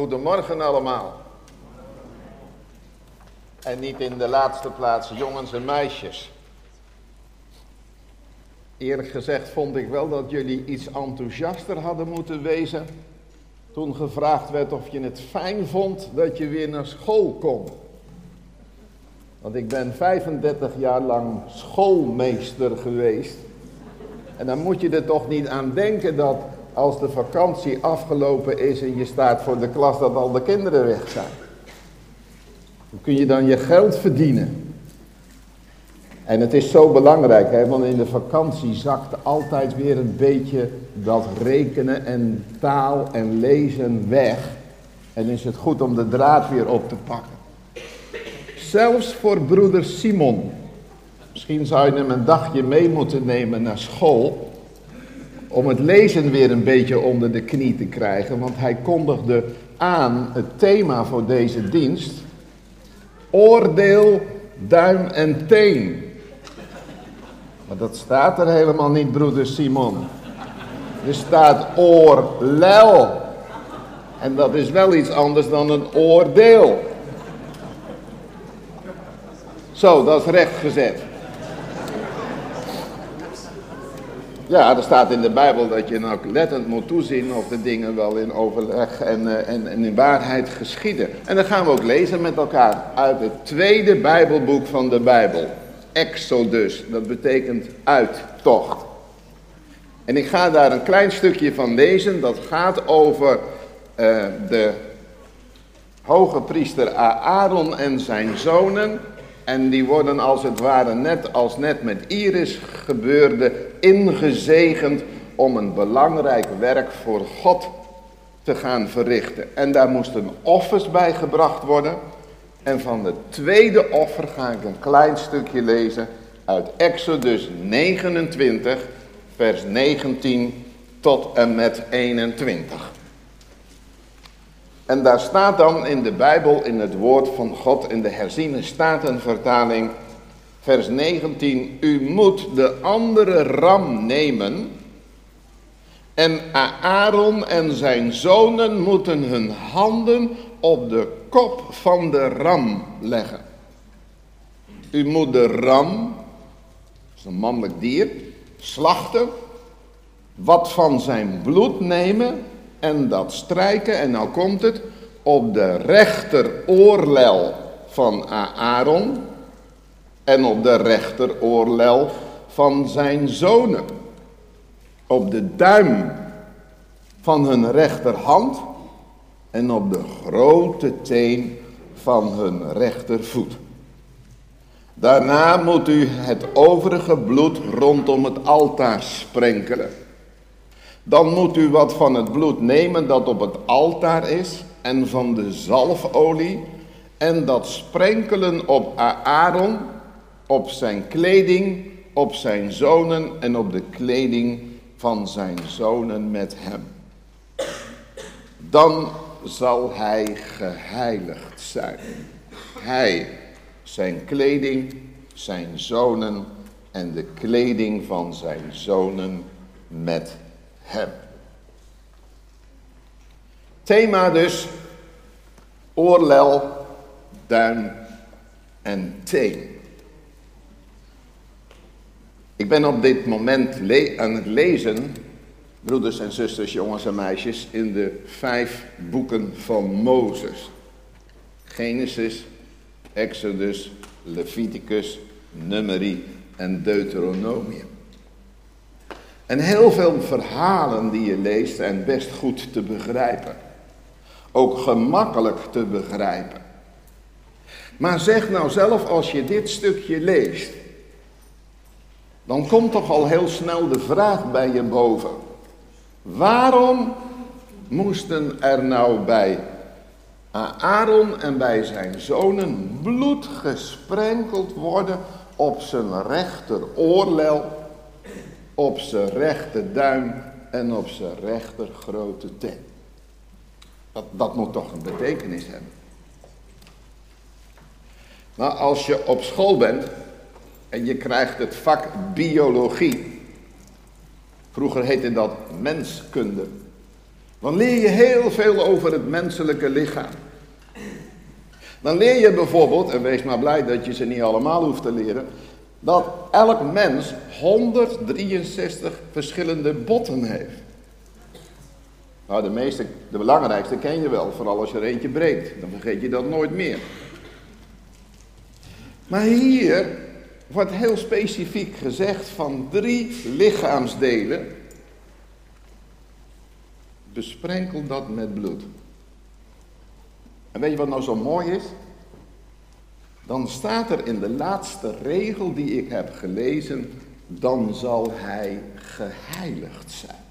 Goedemorgen allemaal. En niet in de laatste plaats jongens en meisjes. Eerlijk gezegd vond ik wel dat jullie iets enthousiaster hadden moeten wezen. Toen gevraagd werd of je het fijn vond dat je weer naar school kon. Want ik ben 35 jaar lang schoolmeester geweest. En dan moet je er toch niet aan denken dat als de vakantie afgelopen is en je staat voor de klas dat al de kinderen weg zijn. Hoe kun je dan je geld verdienen? En het is zo belangrijk, hè, want in de vakantie zakt altijd weer een beetje dat rekenen en taal en lezen weg. En is het goed om de draad weer op te pakken. Zelfs voor broeder Simon. Misschien zou je hem een dagje mee moeten nemen naar school om het lezen weer een beetje onder de knie te krijgen, want hij kondigde aan het thema voor deze dienst. Oordeel, duim en teen. Maar dat staat er helemaal niet, broeder Simon. Er staat oorlel. En dat is wel iets anders dan een oordeel. Zo, dat is recht gezet. Ja, er staat in de Bijbel dat je nou lettend moet toezien of de dingen wel in overleg en, uh, en, en, in waarheid geschieden. En dan gaan we ook lezen met elkaar uit het tweede Bijbelboek van de Bijbel. Exodus, dat betekent uittocht. En ik ga daar een klein stukje van lezen, dat gaat over uh, de hoge priester Aaron en zijn zonen en die worden als het ware net als net met Iris gebeurde ingezegend om een belangrijk werk voor God te gaan verrichten. En daar moesten offers bij gebracht worden. En van het tweede offer ga ik een klein stukje lezen uit Exodus 29, vers 19 tot en met 21. En daar staat dan in de Bijbel, in het woord van God, in de herziene statenvertaling, vers 19. U moet de andere ram nemen en Aaron en zijn zonen moeten hun handen op de kop van de ram leggen. U moet de ram, dat is een mannelijk dier, slachten, wat van zijn bloed nemen en dat strijken, en nou komt het, op de rechter oorlel van Aaron en op de rechter oorlel van zijn zonen. Op de duim van hun rechterhand en op de grote teen van hun rechtervoet. Daarna moet u het overige bloed rondom het altaar sprenkelen. Dan moet u wat van het bloed nemen dat op het altaar is en van de zalfolie en dat sprenkelen op Aaron, op zijn kleding, op zijn zonen en op de kleding van zijn zonen met hem. Dan zal hij geheiligd zijn. Hij, zijn kleding, zijn zonen en de kleding van zijn zonen met hem. Thema dus, oorlel, duim en teen. Ik ben op dit moment aan het lezen, broeders en zusters, jongens en meisjes, in de vijf boeken van Mozes. Genesis, Exodus, Leviticus, Numeri en Deuteronomium. En heel veel verhalen die je leest zijn best goed te begrijpen. Ook gemakkelijk te begrijpen. Maar zeg nou zelf als je dit stukje leest. Dan komt toch al heel snel de vraag bij je boven. Waarom moesten er nou bij Aaron en bij zijn zonen bloed gesprenkeld worden op zijn rechter oorlel op zijn rechter duim en op zijn rechter grote teen. Dat, dat moet toch een betekenis hebben. Maar als je op school bent en je krijgt het vak biologie. Vroeger heette dat menskunde. Dan leer je heel veel over het menselijke lichaam. Dan leer je bijvoorbeeld, en wees maar blij dat je ze niet allemaal hoeft te leren, dat elk mens 163 verschillende botten heeft. Nou, de meeste, de belangrijkste ken je wel, vooral als je er eentje breekt. Dan vergeet je dat nooit meer. Maar hier wordt heel specifiek gezegd van drie lichaamsdelen. Besprenkel dat met bloed. En weet je wat nou zo mooi is? Dan staat er in de laatste regel die ik heb gelezen, dan zal hij geheiligd zijn.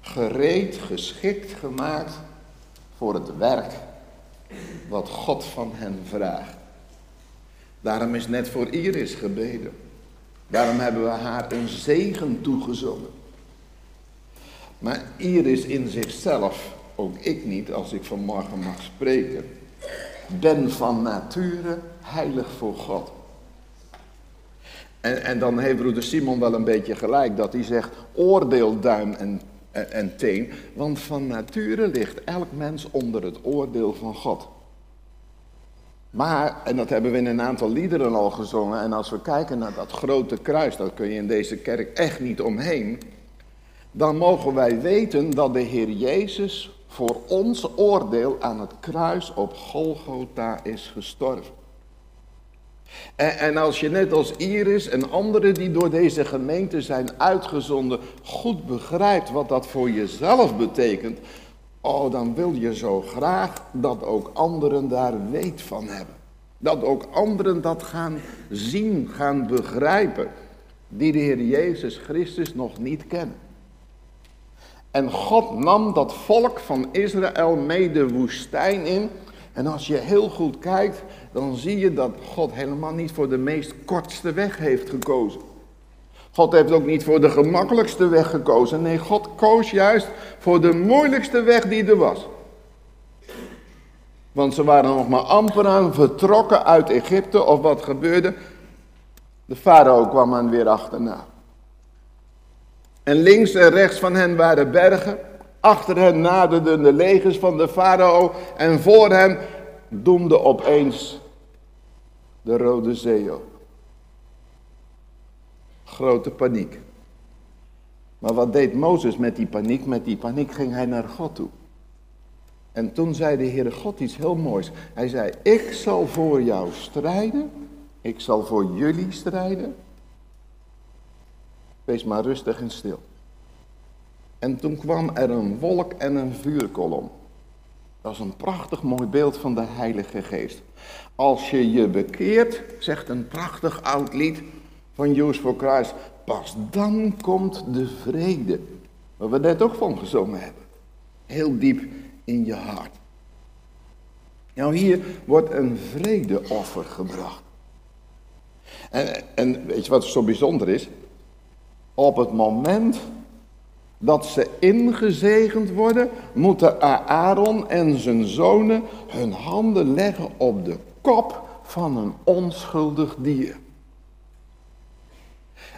Gereed, geschikt gemaakt voor het werk wat God van hen vraagt. Daarom is net voor Iris gebeden. Daarom hebben we haar een zegen toegezongen. Maar Iris in zichzelf, ook ik niet als ik vanmorgen mag spreken, ben van nature heilig voor God. En, en dan heeft broeder Simon wel een beetje gelijk dat hij zegt oordeel duim en, en, en teen. Want van nature ligt elk mens onder het oordeel van God. Maar, en dat hebben we in een aantal liederen al gezongen, en als we kijken naar dat grote kruis, dat kun je in deze kerk echt niet omheen, dan mogen wij weten dat de Heer Jezus voor ons oordeel aan het kruis op Golgotha is gestorven. En, en, als je net als Iris en anderen die door deze gemeente zijn uitgezonden goed begrijpt wat dat voor jezelf betekent, Oh, dan wil je zo graag dat ook anderen daar weet van hebben. Dat ook anderen dat gaan zien, gaan begrijpen. Die de Heer Jezus Christus nog niet kennen. En God nam dat volk van Israël mee de woestijn in. En als je heel goed kijkt, dan zie je dat God helemaal niet voor de meest kortste weg heeft gekozen. God heeft ook niet voor de gemakkelijkste weg gekozen. Nee, God koos juist voor de moeilijkste weg die er was. Want ze waren nog maar amper aan vertrokken uit Egypte of wat gebeurde. De farao kwam aan weer achterna. En links en rechts van hen waren bergen. Achter hen naderden de legers van de farao. En voor hen doemde opeens de Rode Zee op grote paniek. Maar wat deed Mozes met die paniek? Met die paniek ging hij naar God toe. En toen zei de Heere God iets heel moois. Hij zei, ik zal voor jou strijden. Ik zal voor jullie strijden. Wees maar rustig en stil. En toen kwam er een wolk en een vuurkolom. Dat is een prachtig mooi beeld van de Heilige Geest. Als je je bekeert, zegt een prachtig oud lied, van Joos voor Christ. Pas dan komt de vrede. Waar we net ook van gezongen hebben. Heel diep in je hart. Nou, hier wordt een vredeoffer gebracht. En, en weet je wat zo bijzonder is? Op het moment dat ze ingezegend worden, moeten Aaron en zijn zonen hun handen leggen op de kop van een onschuldig dier.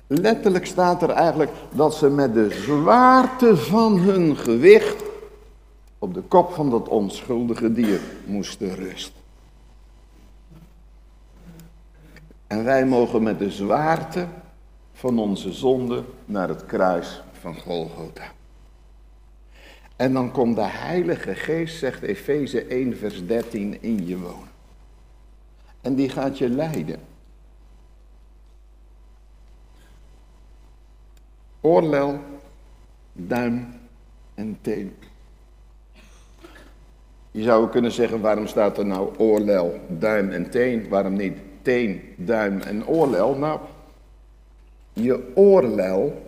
Letterlijk staat er eigenlijk dat ze met de zwaarte van hun gewicht op de kop van dat onschuldige dier moesten rusten. En wij mogen met de zwaarte van onze zonde naar het kruis van Golgotha. En dan komt de Heilige Geest, zegt Efeze 1, vers 13, in je wonen. En die gaat je leiden. oorlel, duim en teen. Je zou kunnen zeggen, waarom staat er nou oorlel, duim en teen? Waarom niet teen, duim en oorlel? Nou, je oorlel,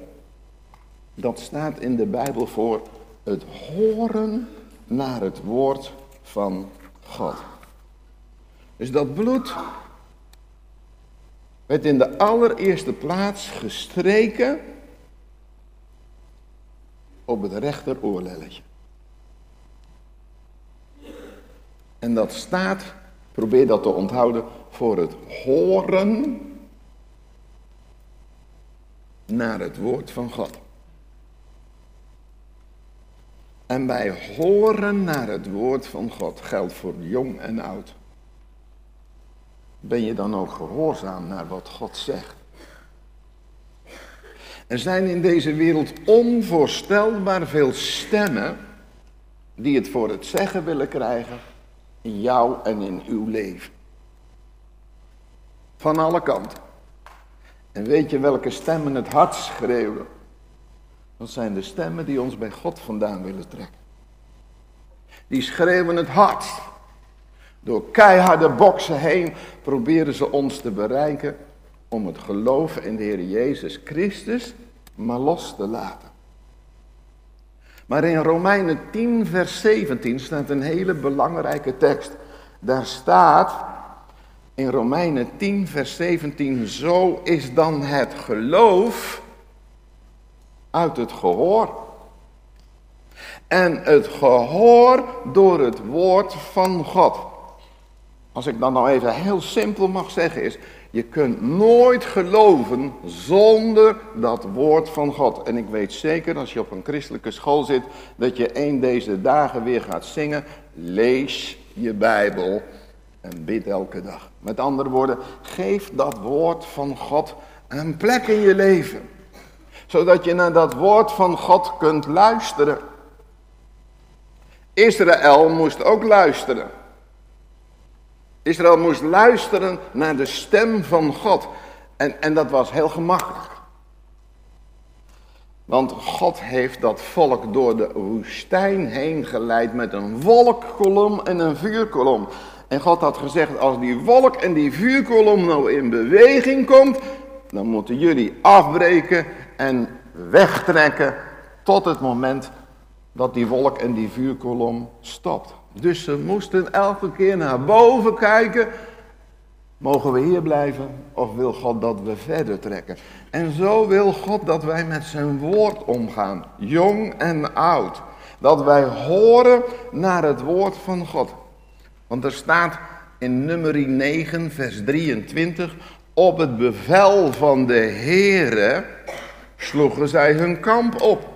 dat staat in de Bijbel voor het horen naar het woord van God. Dus dat bloed werd in de allereerste plaats gestreken op het rechter oorlelletje. En dat staat, probeer dat te onthouden, voor het horen naar het woord van God. En wij horen naar het woord van God. Geldt voor jong en oud. Ben je dan ook gehoorzaam naar wat God zegt? Er zijn in deze wereld onvoorstelbaar veel stemmen die het voor het zeggen willen krijgen in jou en in uw leven. Van alle kanten. En weet je welke stemmen het hart schreeuwen? Dat zijn de stemmen die ons bij God vandaan willen trekken. Die schreeuwen het hart. Door keiharde boksen heen proberen ze ons te bereiken om het geloven in de Heer Jezus Christus maar los te laten. Maar in Romeinen 10, vers 17 staat een hele belangrijke tekst. Daar staat in Romeinen 10, vers 17, zo is dan het geloof uit het gehoor. En het gehoor door het woord van God. Als ik dan nou even heel simpel mag zeggen is, je kunt nooit geloven zonder dat woord van God. En ik weet zeker als je op een christelijke school zit, dat je een deze dagen weer gaat zingen. Lees je Bijbel en bid elke dag. Met andere woorden, geef dat woord van God een plek in je leven. Zodat je naar dat woord van God kunt luisteren. Israël moest ook luisteren. Israël moest luisteren naar de stem van God. En, en dat was heel gemakkelijk. Want God heeft dat volk door de woestijn heen geleid met een wolkkolom en een vuurkolom. En God had gezegd, als die wolk en die vuurkolom nou in beweging komt, dan moeten jullie afbreken en wegtrekken tot het moment dat die wolk en die vuurkolom stopt. Dus ze moesten elke keer naar boven kijken. Mogen we hier blijven of wil God dat we verder trekken? En zo wil God dat wij met zijn woord omgaan, jong en oud. Dat wij horen naar het woord van God. Want er staat in nummer 9, vers 23, op het bevel van de Heere sloegen zij hun kamp op.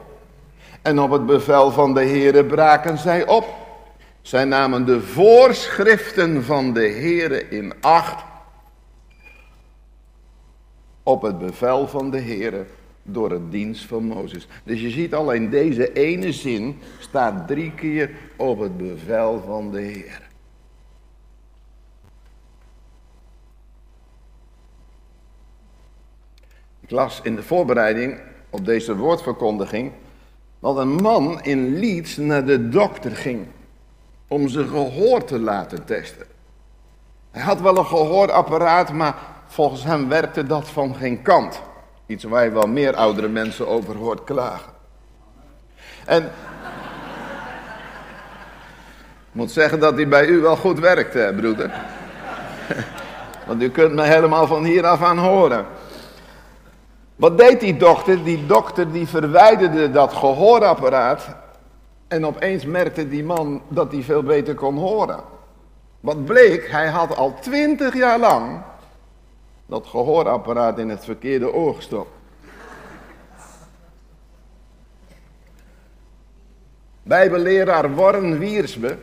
En op het bevel van de Heere braken zij op. Zij namen de voorschriften van de Heere in acht op het bevel van de Heere door het dienst van Mozes. Dus je ziet al in deze ene zin staat drie keer op het bevel van de Heer. Ik las in de voorbereiding op deze woordverkondiging dat een man in Leeds naar de dokter ging om zijn gehoor te laten testen. Hij had wel een gehoorapparaat, maar volgens hem werkte dat van geen kant. Iets waar je wel meer oudere mensen over hoort klagen. En ik moet zeggen dat hij bij u wel goed werkt, broeder. Want u kunt me helemaal van hier af aan horen. Wat deed die dokter? Die dokter die verwijderde dat gehoorapparaat en opeens merkte die man dat hij veel beter kon horen. Wat bleek, hij had al twintig jaar lang dat gehoorapparaat in het verkeerde oor gestopt. Bijbelleraar Warren Wiersbe,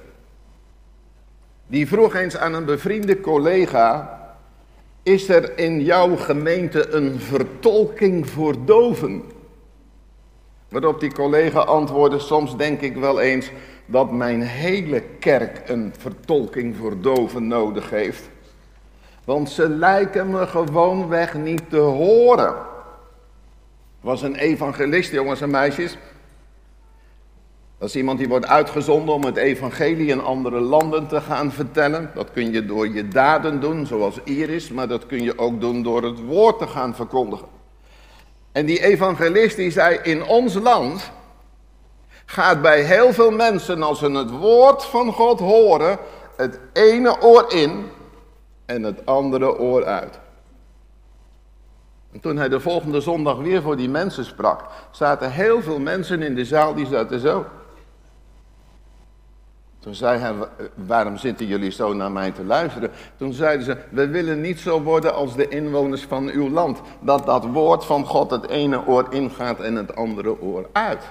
die vroeg eens aan een bevriende collega, is er in jouw gemeente een vertolking voor doven? Waarop die collega antwoordde, soms denk ik wel eens dat mijn hele kerk een vertolking voor doven nodig heeft. Want ze lijken me gewoonweg niet te horen. Was een evangelist, jongens en meisjes. Dat is iemand die wordt uitgezonden om het evangelie in andere landen te gaan vertellen. Dat kun je door je daden doen, zoals Iris, maar dat kun je ook doen door het woord te gaan verkondigen. En die evangelist die zei, in ons land gaat bij heel veel mensen als ze het woord van God horen, het ene oor in en het andere oor uit. En toen hij de volgende zondag weer voor die mensen sprak, zaten heel veel mensen in de zaal die zaten zo. Toen zei hij, waarom zitten jullie zo naar mij te luisteren? Toen zeiden ze, we willen niet zo worden als de inwoners van uw land. Dat dat woord van God het ene oor ingaat en het andere oor uit.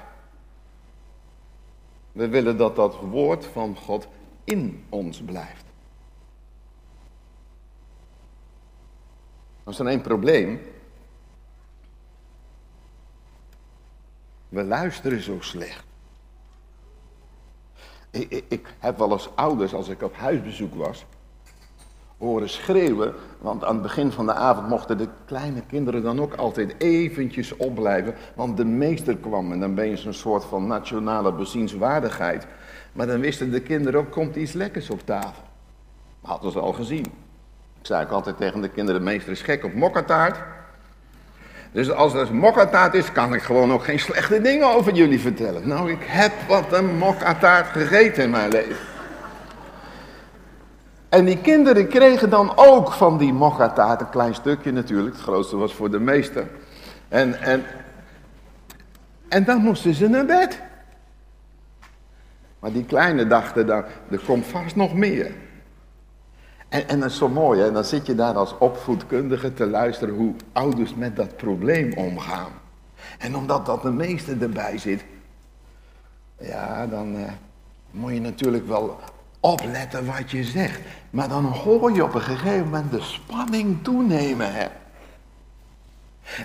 We willen dat dat woord van God in ons blijft. Dat is één probleem. We luisteren zo slecht. Ik, ik, heb wel eens ouders, als ik op huisbezoek was, horen schreeuwen. Want aan het begin van de avond mochten de kleine kinderen dan ook altijd eventjes opblijven. Want de meester kwam en dan ben je zo'n soort van nationale bezienswaardigheid. Maar dan wisten de kinderen ook, komt iets lekkers op tafel. Hadden ze al gezien. Ik zei ook altijd tegen de kinderen, de meester is gek op mokkataart. Dus als er mokkataart is, kan ik gewoon ook geen slechte dingen over jullie vertellen. Nou, ik heb wat een mokkataart gegeten in mijn leven. En die kinderen kregen dan ook van die mokkataart een klein stukje natuurlijk. Het grootste was voor de meester. En, en, en dan moesten ze naar bed. Maar die kleine dachten dan, er komt vast nog meer. En, en dat is zo mooi, hè? dan zit je daar als opvoedkundige te luisteren hoe ouders met dat probleem omgaan. En omdat dat de meeste erbij zit, ja, dan eh, moet je natuurlijk wel opletten wat je zegt. Maar dan hoor je op een gegeven moment de spanning toenemen. Hè?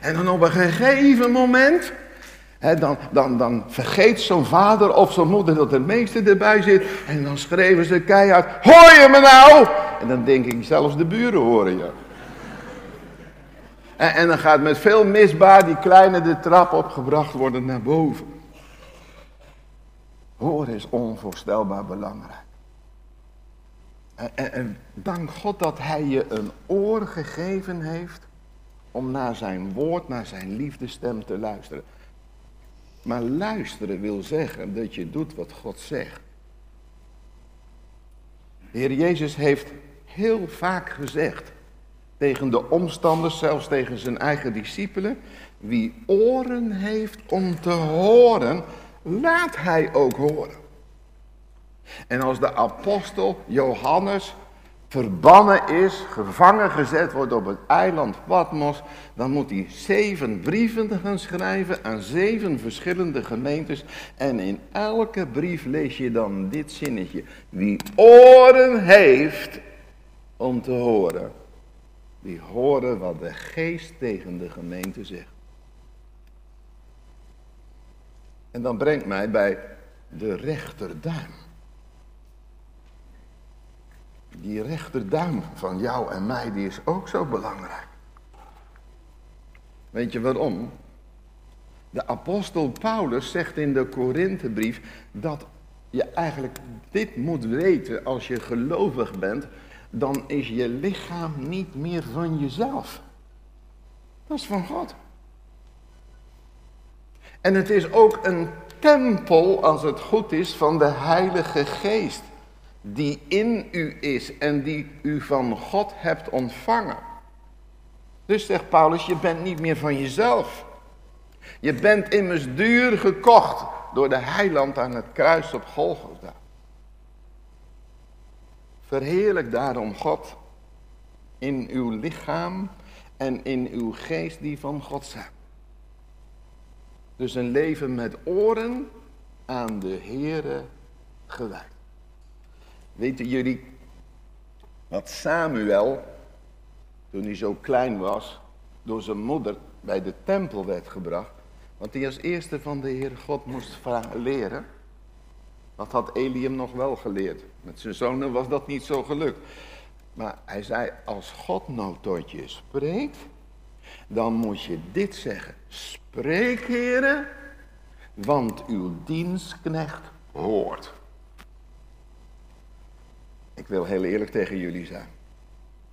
En dan op een gegeven moment dan, dan, dan vergeet zo'n vader of zo'n moeder dat de meeste erbij zit. En dan schreven ze keihard, hoor je me nou? En dan denk ik, zelfs de buren horen je. En, en dan gaat met veel misbaar die kleine de trap opgebracht worden naar boven. Horen is onvoorstelbaar belangrijk. En, en, dank God dat hij je een oor gegeven heeft om naar zijn woord, naar zijn liefdestem te luisteren. Maar luisteren wil zeggen dat je doet wat God zegt. De Heer Jezus heeft heel vaak gezegd tegen de omstanders, zelfs tegen zijn eigen discipelen, wie oren heeft om te horen, laat hij ook horen. En als de apostel Johannes verbannen is, gevangen gezet wordt op het eiland Patmos, dan moet hij zeven brieven gaan schrijven aan zeven verschillende gemeentes. En in elke brief lees je dan dit zinnetje. Wie oren heeft om te horen, die horen wat de geest tegen de gemeente zegt. En dan brengt mij bij de rechterduim die rechterduim van jou en mij, die is ook zo belangrijk. Weet je waarom? De apostel Paulus zegt in de Korinthebrief dat je eigenlijk dit moet weten als je gelovig bent, dan is je lichaam niet meer van jezelf. Dat is van God. En het is ook een tempel, als het goed is, van de Heilige Geest die in u is en die u van God hebt ontvangen. Dus zegt Paulus, je bent niet meer van jezelf. Je bent immers duur gekocht door de heiland aan het kruis op Golgotha. Verheerlijk daarom God in uw lichaam en in uw geest die van God zijn. Dus een leven met oren aan de Heere gewijd. Weten jullie wat Samuel, toen hij zo klein was, door zijn moeder bij de tempel werd gebracht? Want hij als eerste van de Heer God moest leren. Dat had Eli hem nog wel geleerd. Met zijn zonen was dat niet zo gelukt. Maar hij zei, als God nou tot je spreekt, dan moet je dit zeggen. Spreek, heren, want uw dienstknecht hoort. Ik wil heel eerlijk tegen jullie zijn.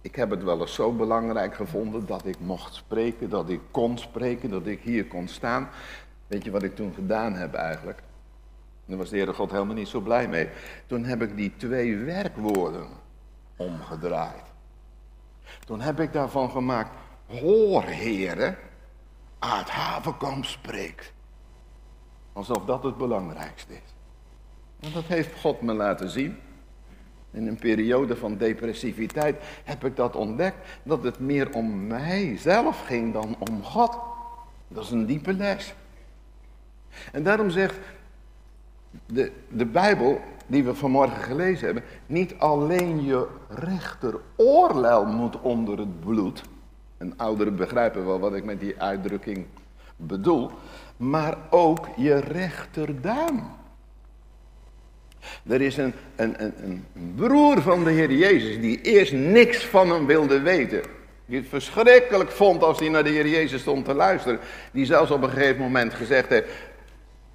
Ik heb het wel eens zo belangrijk gevonden dat ik mocht spreken, dat ik kon spreken, dat ik hier kon staan. Weet je wat ik toen gedaan heb eigenlijk? Daar was de Heere God helemaal niet zo blij mee. Toen heb ik die twee werkwoorden omgedraaid. Toen heb ik daarvan gemaakt, hoor heren, uit Havenkamp spreekt. Alsof dat het belangrijkste is. En dat heeft God me laten zien. In een periode van depressiviteit heb ik dat ontdekt, dat het meer om mijzelf ging dan om God. Dat is een diepe les. En daarom zegt de, de Bijbel die we vanmorgen gelezen hebben, niet alleen je rechteroorlel moet onder het bloed. En ouderen begrijpen wel wat ik met die uitdrukking bedoel. Maar ook je rechterduim. Er is een, een, broer van de Heer Jezus die eerst niks van hem wilde weten. Die het verschrikkelijk vond als hij naar de Heer Jezus stond te luisteren. Die zelfs op een gegeven moment gezegd heeft,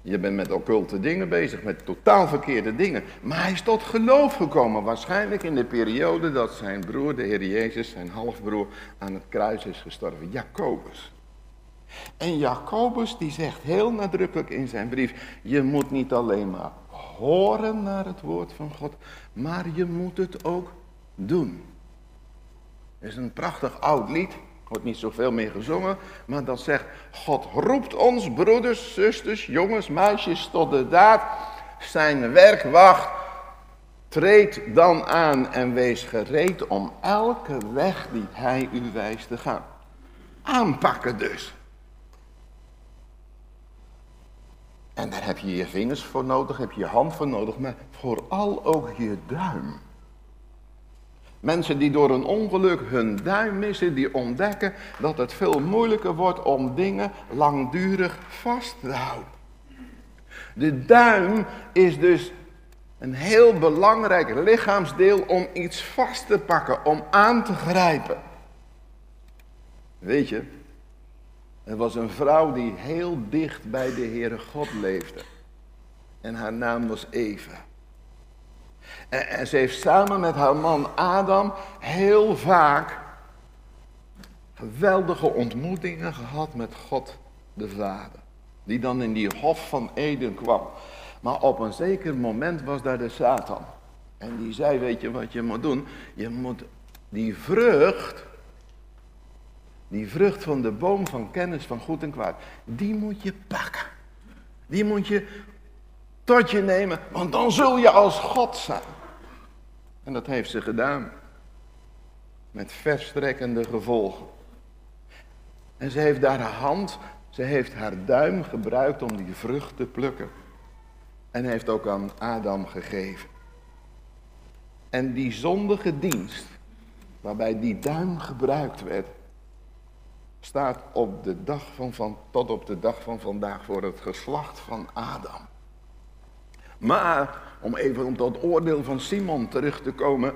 je bent met occulte dingen bezig, met totaal verkeerde dingen. Maar hij is tot geloof gekomen, waarschijnlijk in de periode dat zijn broer, de Heer Jezus, zijn halfbroer, aan het kruis is gestorven. Jacobus. En Jacobus die zegt heel nadrukkelijk in zijn brief, je moet niet alleen maar horen naar het woord van God, maar je moet het ook doen. Het is een prachtig oud lied wordt niet zoveel meer gezongen, maar dat zegt, God roept ons broeders, zusters, jongens, meisjes tot de daad. Zijn werk wacht, treed dan aan en wees gereed om elke weg die hij u wijst te gaan. Aanpakken dus. En daar heb je je vingers voor nodig, heb je je hand voor nodig, maar vooral ook je duim. Mensen die door een ongeluk hun duim missen, die ontdekken dat het veel moeilijker wordt om dingen langdurig vast te houden. De duim is dus een heel belangrijk lichaamsdeel om iets vast te pakken, om aan te grijpen. Weet je, er was een vrouw die heel dicht bij de Heere God leefde. En haar naam was Eva. En, ze heeft samen met haar man Adam heel vaak geweldige ontmoetingen gehad met God de Vader. Die dan in die hof van Eden kwam. Maar op een zeker moment was daar de Satan. En die zei, weet je wat je moet doen? Je moet die vrucht, die vrucht van de boom van kennis van goed en kwaad, die moet je pakken. Die moet je tot je nemen, want dan zul je als God zijn. En dat heeft ze gedaan. Met verstrekkende gevolgen. En ze heeft haar hand, ze heeft haar duim gebruikt om die vrucht te plukken. En heeft ook aan Adam gegeven. En die zondige dienst, waarbij die duim gebruikt werd, staat op de dag van, van, tot op de dag van vandaag voor het geslacht van Adam. Maar, om even op dat oordeel van Simon terug te komen.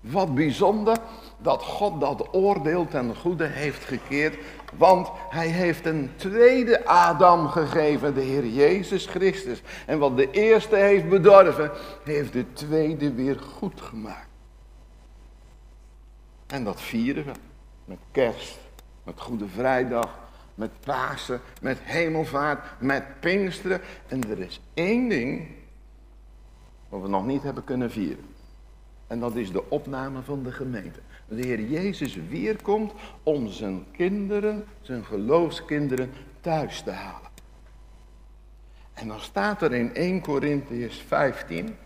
Wat bijzonder dat God dat oordeel ten goede heeft gekeerd. Want hij heeft een tweede Adam gegeven, de Heer Jezus Christus. En wat de eerste heeft bedorven, heeft de tweede weer goed gemaakt. En dat vieren we met kerst, met Goede Vrijdag, met Pasen, met Hemelvaart, met Pinksteren. En er is één ding wat we nog niet hebben kunnen vieren. En dat is de opname van de gemeente. De Heer Jezus weerkomt om zijn kinderen, zijn geloofskinderen, thuis te halen. En dan staat er in 1 Corinthians 15,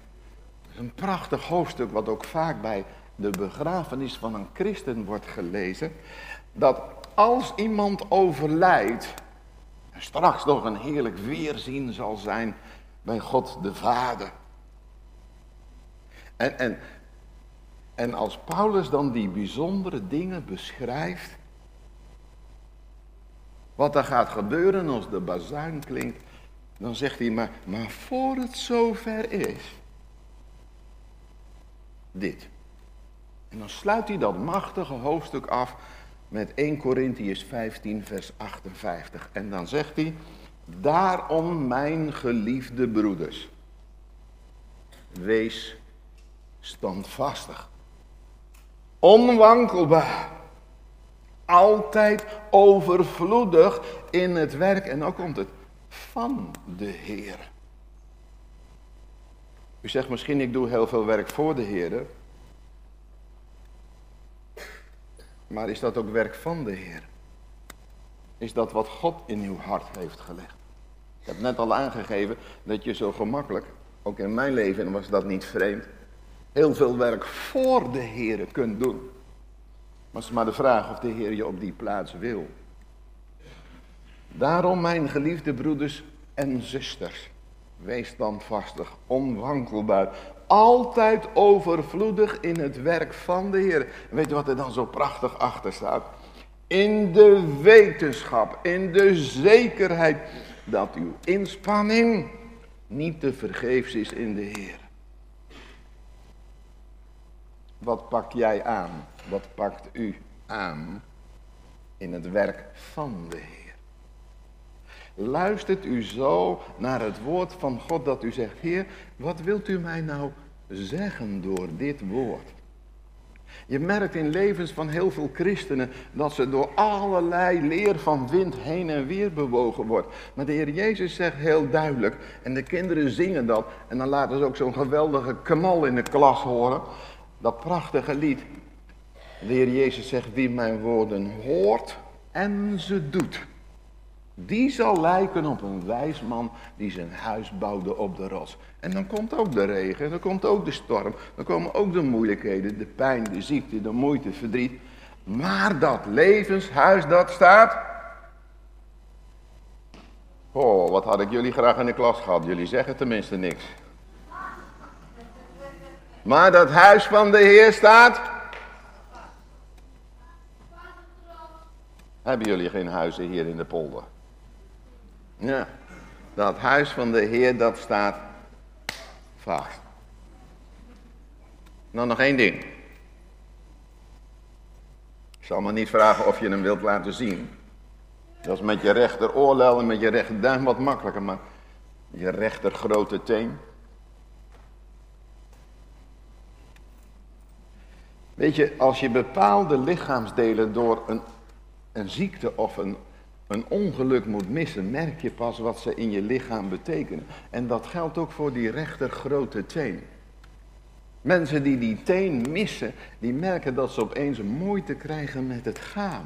een prachtig hoofdstuk wat ook vaak bij de begrafenis van een christen wordt gelezen, dat als iemand overlijdt, straks nog een heerlijk weerzien zal zijn bij God de Vader. En, en, en als Paulus dan die bijzondere dingen beschrijft, wat er gaat gebeuren als de bazuin klinkt, dan zegt hij maar, maar voor het zover is, dit. En dan sluit hij dat machtige hoofdstuk af met 1 Corinthians 15 vers 58. En dan zegt hij, daarom mijn geliefde broeders, wees standvastig. Onwankelbaar. Altijd overvloedig in het werk. En dan komt het van de Heer. U zegt misschien, ik doe heel veel werk voor de Heer. Maar is dat ook werk van de Heer? Is dat wat God in uw hart heeft gelegd? Ik heb net al aangegeven dat je zo gemakkelijk, ook in mijn leven was dat niet vreemd, heel veel werk voor de Heer kunt doen. Maar het is maar de vraag of de Heer je op die plaats wil. Daarom, mijn geliefde broeders en zusters. Wees standvastig, onwankelbaar, altijd overvloedig in het werk van de Heer. Weet je wat er dan zo prachtig achter staat? In de wetenschap, in de zekerheid dat uw inspanning niet te vergeefs is in de Heer. Wat pak jij aan? Wat pakt u aan in het werk van de Heer? Luistert u zo naar het woord van God dat u zegt, Heer, wat wilt u mij nou zeggen door dit woord? Je merkt in levens van heel veel christenen dat ze door allerlei leer van wind heen en weer bewogen wordt. Maar de Heer Jezus zegt heel duidelijk, en de kinderen zingen dat, en dan laten ze ook zo'n geweldige kamal in de klas horen, dat prachtige lied. De Heer Jezus zegt, wie mijn woorden hoort en ze doet. Die zal lijken op een wijs man die zijn huis bouwde op de rots. En dan komt ook de regen, dan komt ook de storm, dan komen ook de moeilijkheden, de pijn, de ziekte, de moeite, verdriet. Maar dat levenshuis dat staat. Oh, wat had ik jullie graag in de klas gehad. Jullie zeggen tenminste niks. Maar dat huis van de Heer staat. Hebben jullie geen huizen hier in de polder? Ja, dat huis van de Heer dat staat vast. Nou nog één ding. Ik zal me niet vragen of je hem wilt laten zien. Dat is met je rechter oorlel en met je rechter duim wat makkelijker, maar je rechter grote teen. Weet je, als je bepaalde lichaamsdelen door een, een ziekte of een een ongeluk moet missen, merk je pas wat ze in je lichaam betekenen. En dat geldt ook voor die rechter grote teen. Mensen die die teen missen, die merken dat ze opeens moeite krijgen met het gaan.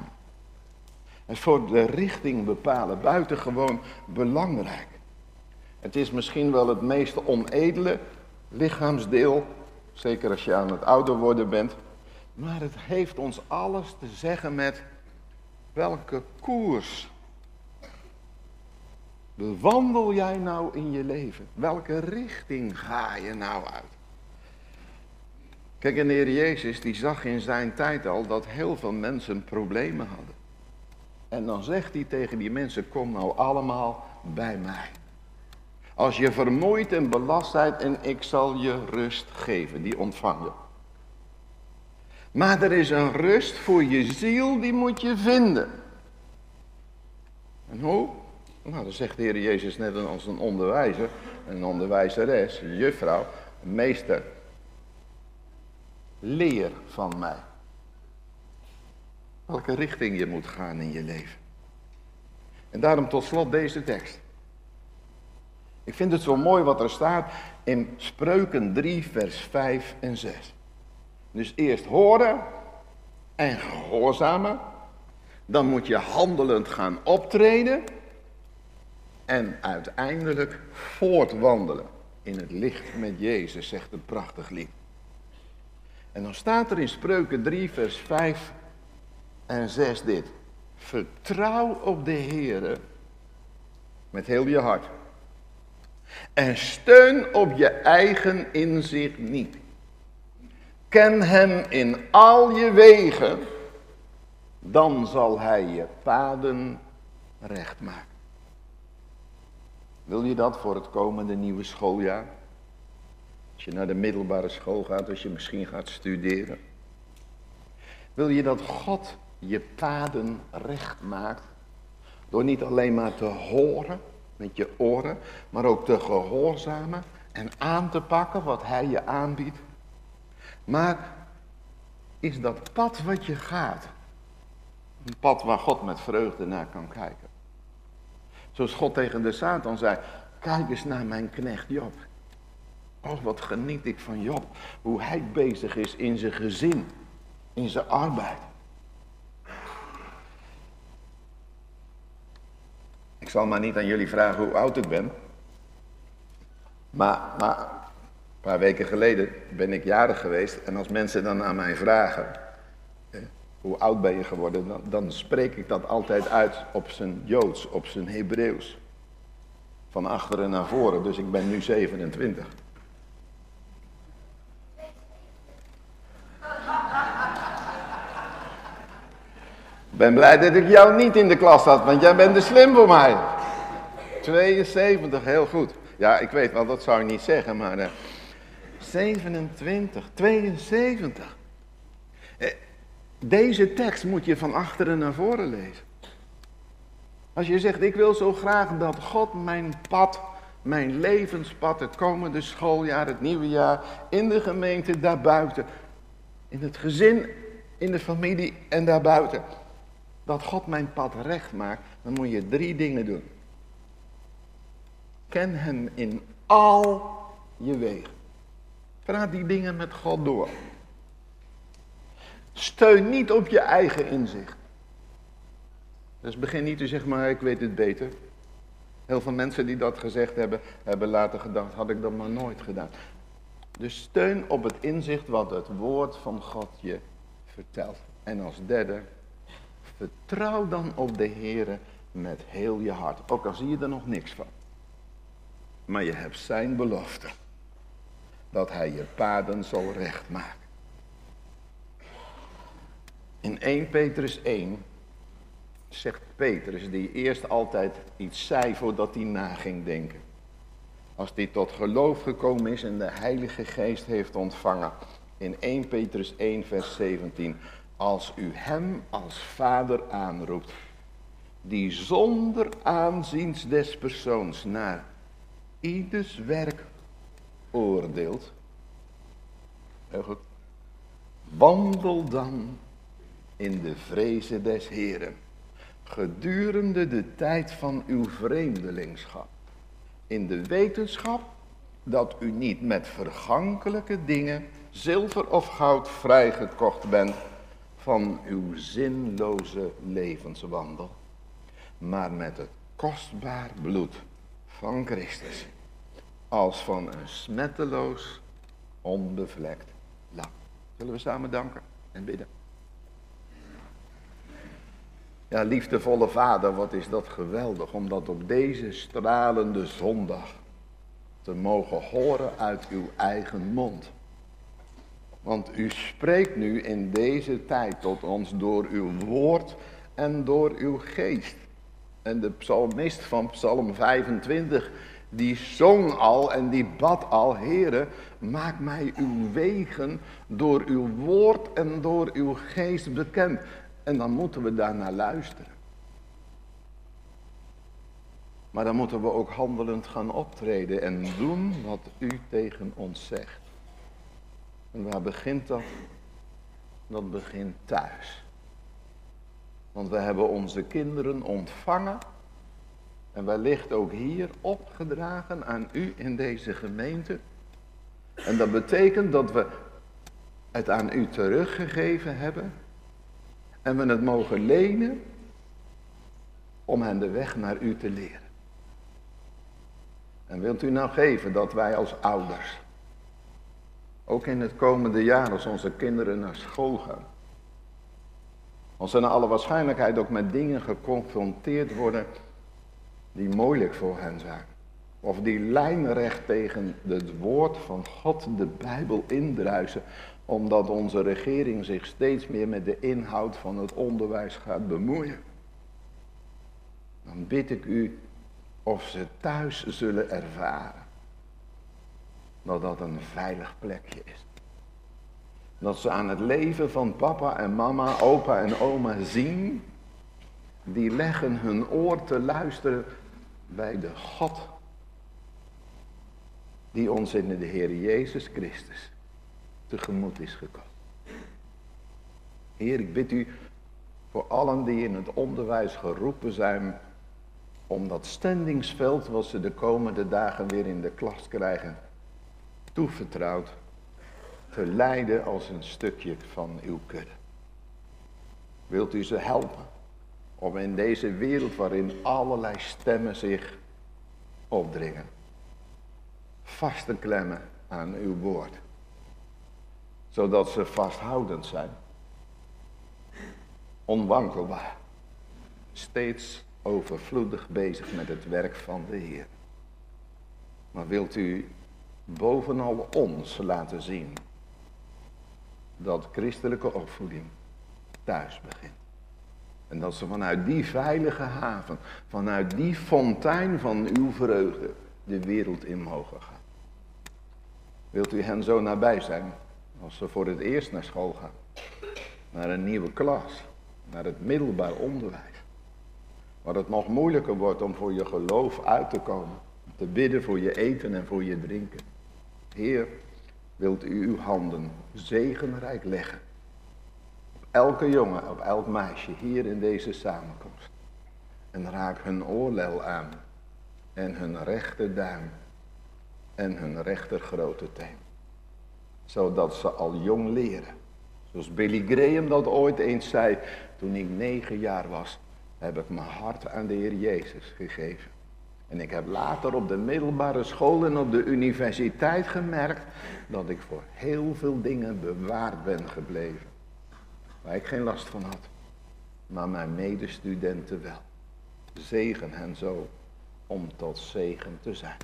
Is voor de richting bepalen buitengewoon belangrijk. Het is misschien wel het meest onedele lichaamsdeel, zeker als je aan het ouder worden bent. Maar het heeft ons alles te zeggen met welke koers bewandel jij nou in je leven? Welke richting ga je nou uit? Kijk, en de Heer Jezus die zag in zijn tijd al dat heel veel mensen problemen hadden. En dan zegt hij tegen die mensen, kom nou allemaal bij mij. Als je vermoeid en belast en ik zal je rust geven, die ontvang je. Maar er is een rust voor je ziel, die moet je vinden. En hoe? Nou, dan zegt de Heer Jezus net als een onderwijzer, een onderwijzeres, een juffrouw, meester. Leer van mij. Welke richting je moet gaan in je leven. En daarom tot slot deze tekst. Ik vind het zo mooi wat er staat in Spreuken 3, vers 5 en 6. Dus eerst horen en gehoorzamen. Dan moet je handelend gaan optreden. En uiteindelijk voortwandelen in het licht met Jezus, zegt een prachtig lied. En dan staat er in Spreuken 3, vers 5 en 6 dit. Vertrouw op de Heere met heel je hart. En steun op je eigen inzicht niet. Ken hem in al je wegen, dan zal hij je paden recht maken. Wil je dat voor het komende nieuwe schooljaar? Als je naar de middelbare school gaat, als je misschien gaat studeren. Wil je dat God je paden recht maakt? Door niet alleen maar te horen met je oren, maar ook te gehoorzamen en aan te pakken wat hij je aanbiedt. Maar is dat pad wat je gaat, een pad waar God met vreugde naar kan kijken? Zoals God tegen de Satan zei, kijk eens naar mijn knecht Job. Oh, wat geniet ik van Job. Hoe hij bezig is in zijn gezin, in zijn arbeid. Ik zal maar niet aan jullie vragen hoe oud ik ben. Maar, maar een paar weken geleden ben ik jarig geweest. En als mensen dan aan mij vragen, hoe oud ben je geworden, dan, dan spreek ik dat altijd uit op zijn Joods, op zijn Hebreeuws. Van achteren naar voren, dus ik ben nu 27. ben blij dat ik jou niet in de klas had, want jij bent te slim voor mij. 72, heel goed. Ja, ik weet wel, dat zou ik niet zeggen, maar uh, 27, 72. Eh, deze tekst moet je van achteren naar voren lezen. Als je zegt, ik wil zo graag dat God mijn pad, mijn levenspad, het komende schooljaar, het nieuwe jaar, in de gemeente, daarbuiten, in het gezin, in de familie en daarbuiten, dat God mijn pad recht maakt, dan moet je drie dingen doen. Ken hem in al je wegen. Praat die dingen met God door. Steun niet op je eigen inzicht. Dus begin niet te zeggen, maar ik weet het beter. Heel veel mensen die dat gezegd hebben, hebben later gedacht, had ik dat maar nooit gedaan. Dus steun op het inzicht wat het woord van God je vertelt. En als derde, vertrouw dan op de Heer met heel je hart. Ook al zie je er nog niks van. Maar je hebt zijn belofte. Dat hij je paden zal rechtmaken. In 1 Petrus 1 zegt Petrus, die eerst altijd iets zei voordat hij na ging denken. Als hij tot geloof gekomen is en de Heilige Geest heeft ontvangen. In 1 Petrus 1 vers 17. Als u hem als vader aanroept, die zonder aanziens des persoons naar ieders werk oordeelt. Heel goed. Wandel dan in de vrezen des Heren, gedurende de tijd van uw vreemdelingschap, in de wetenschap dat u niet met vergankelijke dingen, zilver of goud, vrijgekocht bent van uw zinloze levenswandel, maar met het kostbaar bloed van Christus, als van een smetteloos, onbevlekt lam. Zullen we samen danken en bidden? Ja, liefdevolle vader, wat is dat geweldig om dat op deze stralende zondag te mogen horen uit uw eigen mond. Want u spreekt nu in deze tijd tot ons door uw woord en door uw geest. En de psalmist van Psalm 25, die zong al en die bad al, Heere, maak mij uw wegen door uw woord en door uw geest bekend. En dan moeten we daarnaar luisteren. Maar dan moeten we ook handelend gaan optreden en doen wat u tegen ons zegt. En waar begint dat? Dat begint thuis. Want we hebben onze kinderen ontvangen en wellicht ook hier opgedragen aan u in deze gemeente. En dat betekent dat we het aan u teruggegeven hebben en we het mogen lenen om hen de weg naar u te leren. En wilt u nou geven dat wij als ouders, ook in het komende jaar als onze kinderen naar school gaan, als ze naar alle waarschijnlijkheid ook met dingen geconfronteerd worden die moeilijk voor hen zijn. Of die lijnrecht tegen het woord van God, de Bijbel, indruisen omdat onze regering zich steeds meer met de inhoud van het onderwijs gaat bemoeien. Dan bid ik u of ze thuis zullen ervaren dat dat een veilig plekje is. Dat ze aan het leven van papa en mama, opa en oma zien, die leggen hun oor te luisteren bij de God die ons in de Heer Jezus Christus tegemoet is gekomen. Heer, ik bid u voor allen die in het onderwijs geroepen zijn om dat stendingsveld wat ze de komende dagen weer in de klas krijgen, toevertrouwd te leiden als een stukje van uw kudde. Wilt u ze helpen om in deze wereld waarin allerlei stemmen zich opdringen, vast te klemmen aan uw woord zodat ze vasthoudend zijn. Onwankelbaar. Steeds overvloedig bezig met het werk van de Heer. Maar wilt u bovenal ons laten zien dat christelijke opvoeding thuis begint. En dat ze vanuit die veilige haven, vanuit die fontein van uw vreugde, de wereld in mogen gaan. Wilt u hen zo nabij zijn als ze voor het eerst naar school gaan? Naar een nieuwe klas, naar het middelbaar onderwijs. Waar het nog moeilijker wordt om voor je geloof uit te komen. Te bidden voor je eten en voor je drinken. Heer, wilt u uw handen zegenrijk leggen. Elke jongen, op elk meisje hier in deze samenkomst. En raak hun oorlel aan. En hun rechterduim. En hun rechter grote teen. Zodat ze al jong leren. Zoals Billy Graham dat ooit eens zei. Toen ik negen jaar was, heb ik mijn hart aan de Heer Jezus gegeven. En ik heb later op de middelbare school en op de universiteit gemerkt dat ik voor heel veel dingen bewaard ben gebleven. Waar ik geen last van had. Maar mijn medestudenten wel. Zegen hen zo om tot zegen te zijn.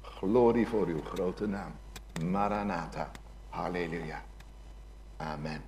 Glorie voor uw grote naam. Maranatha. Halleluja. Amen.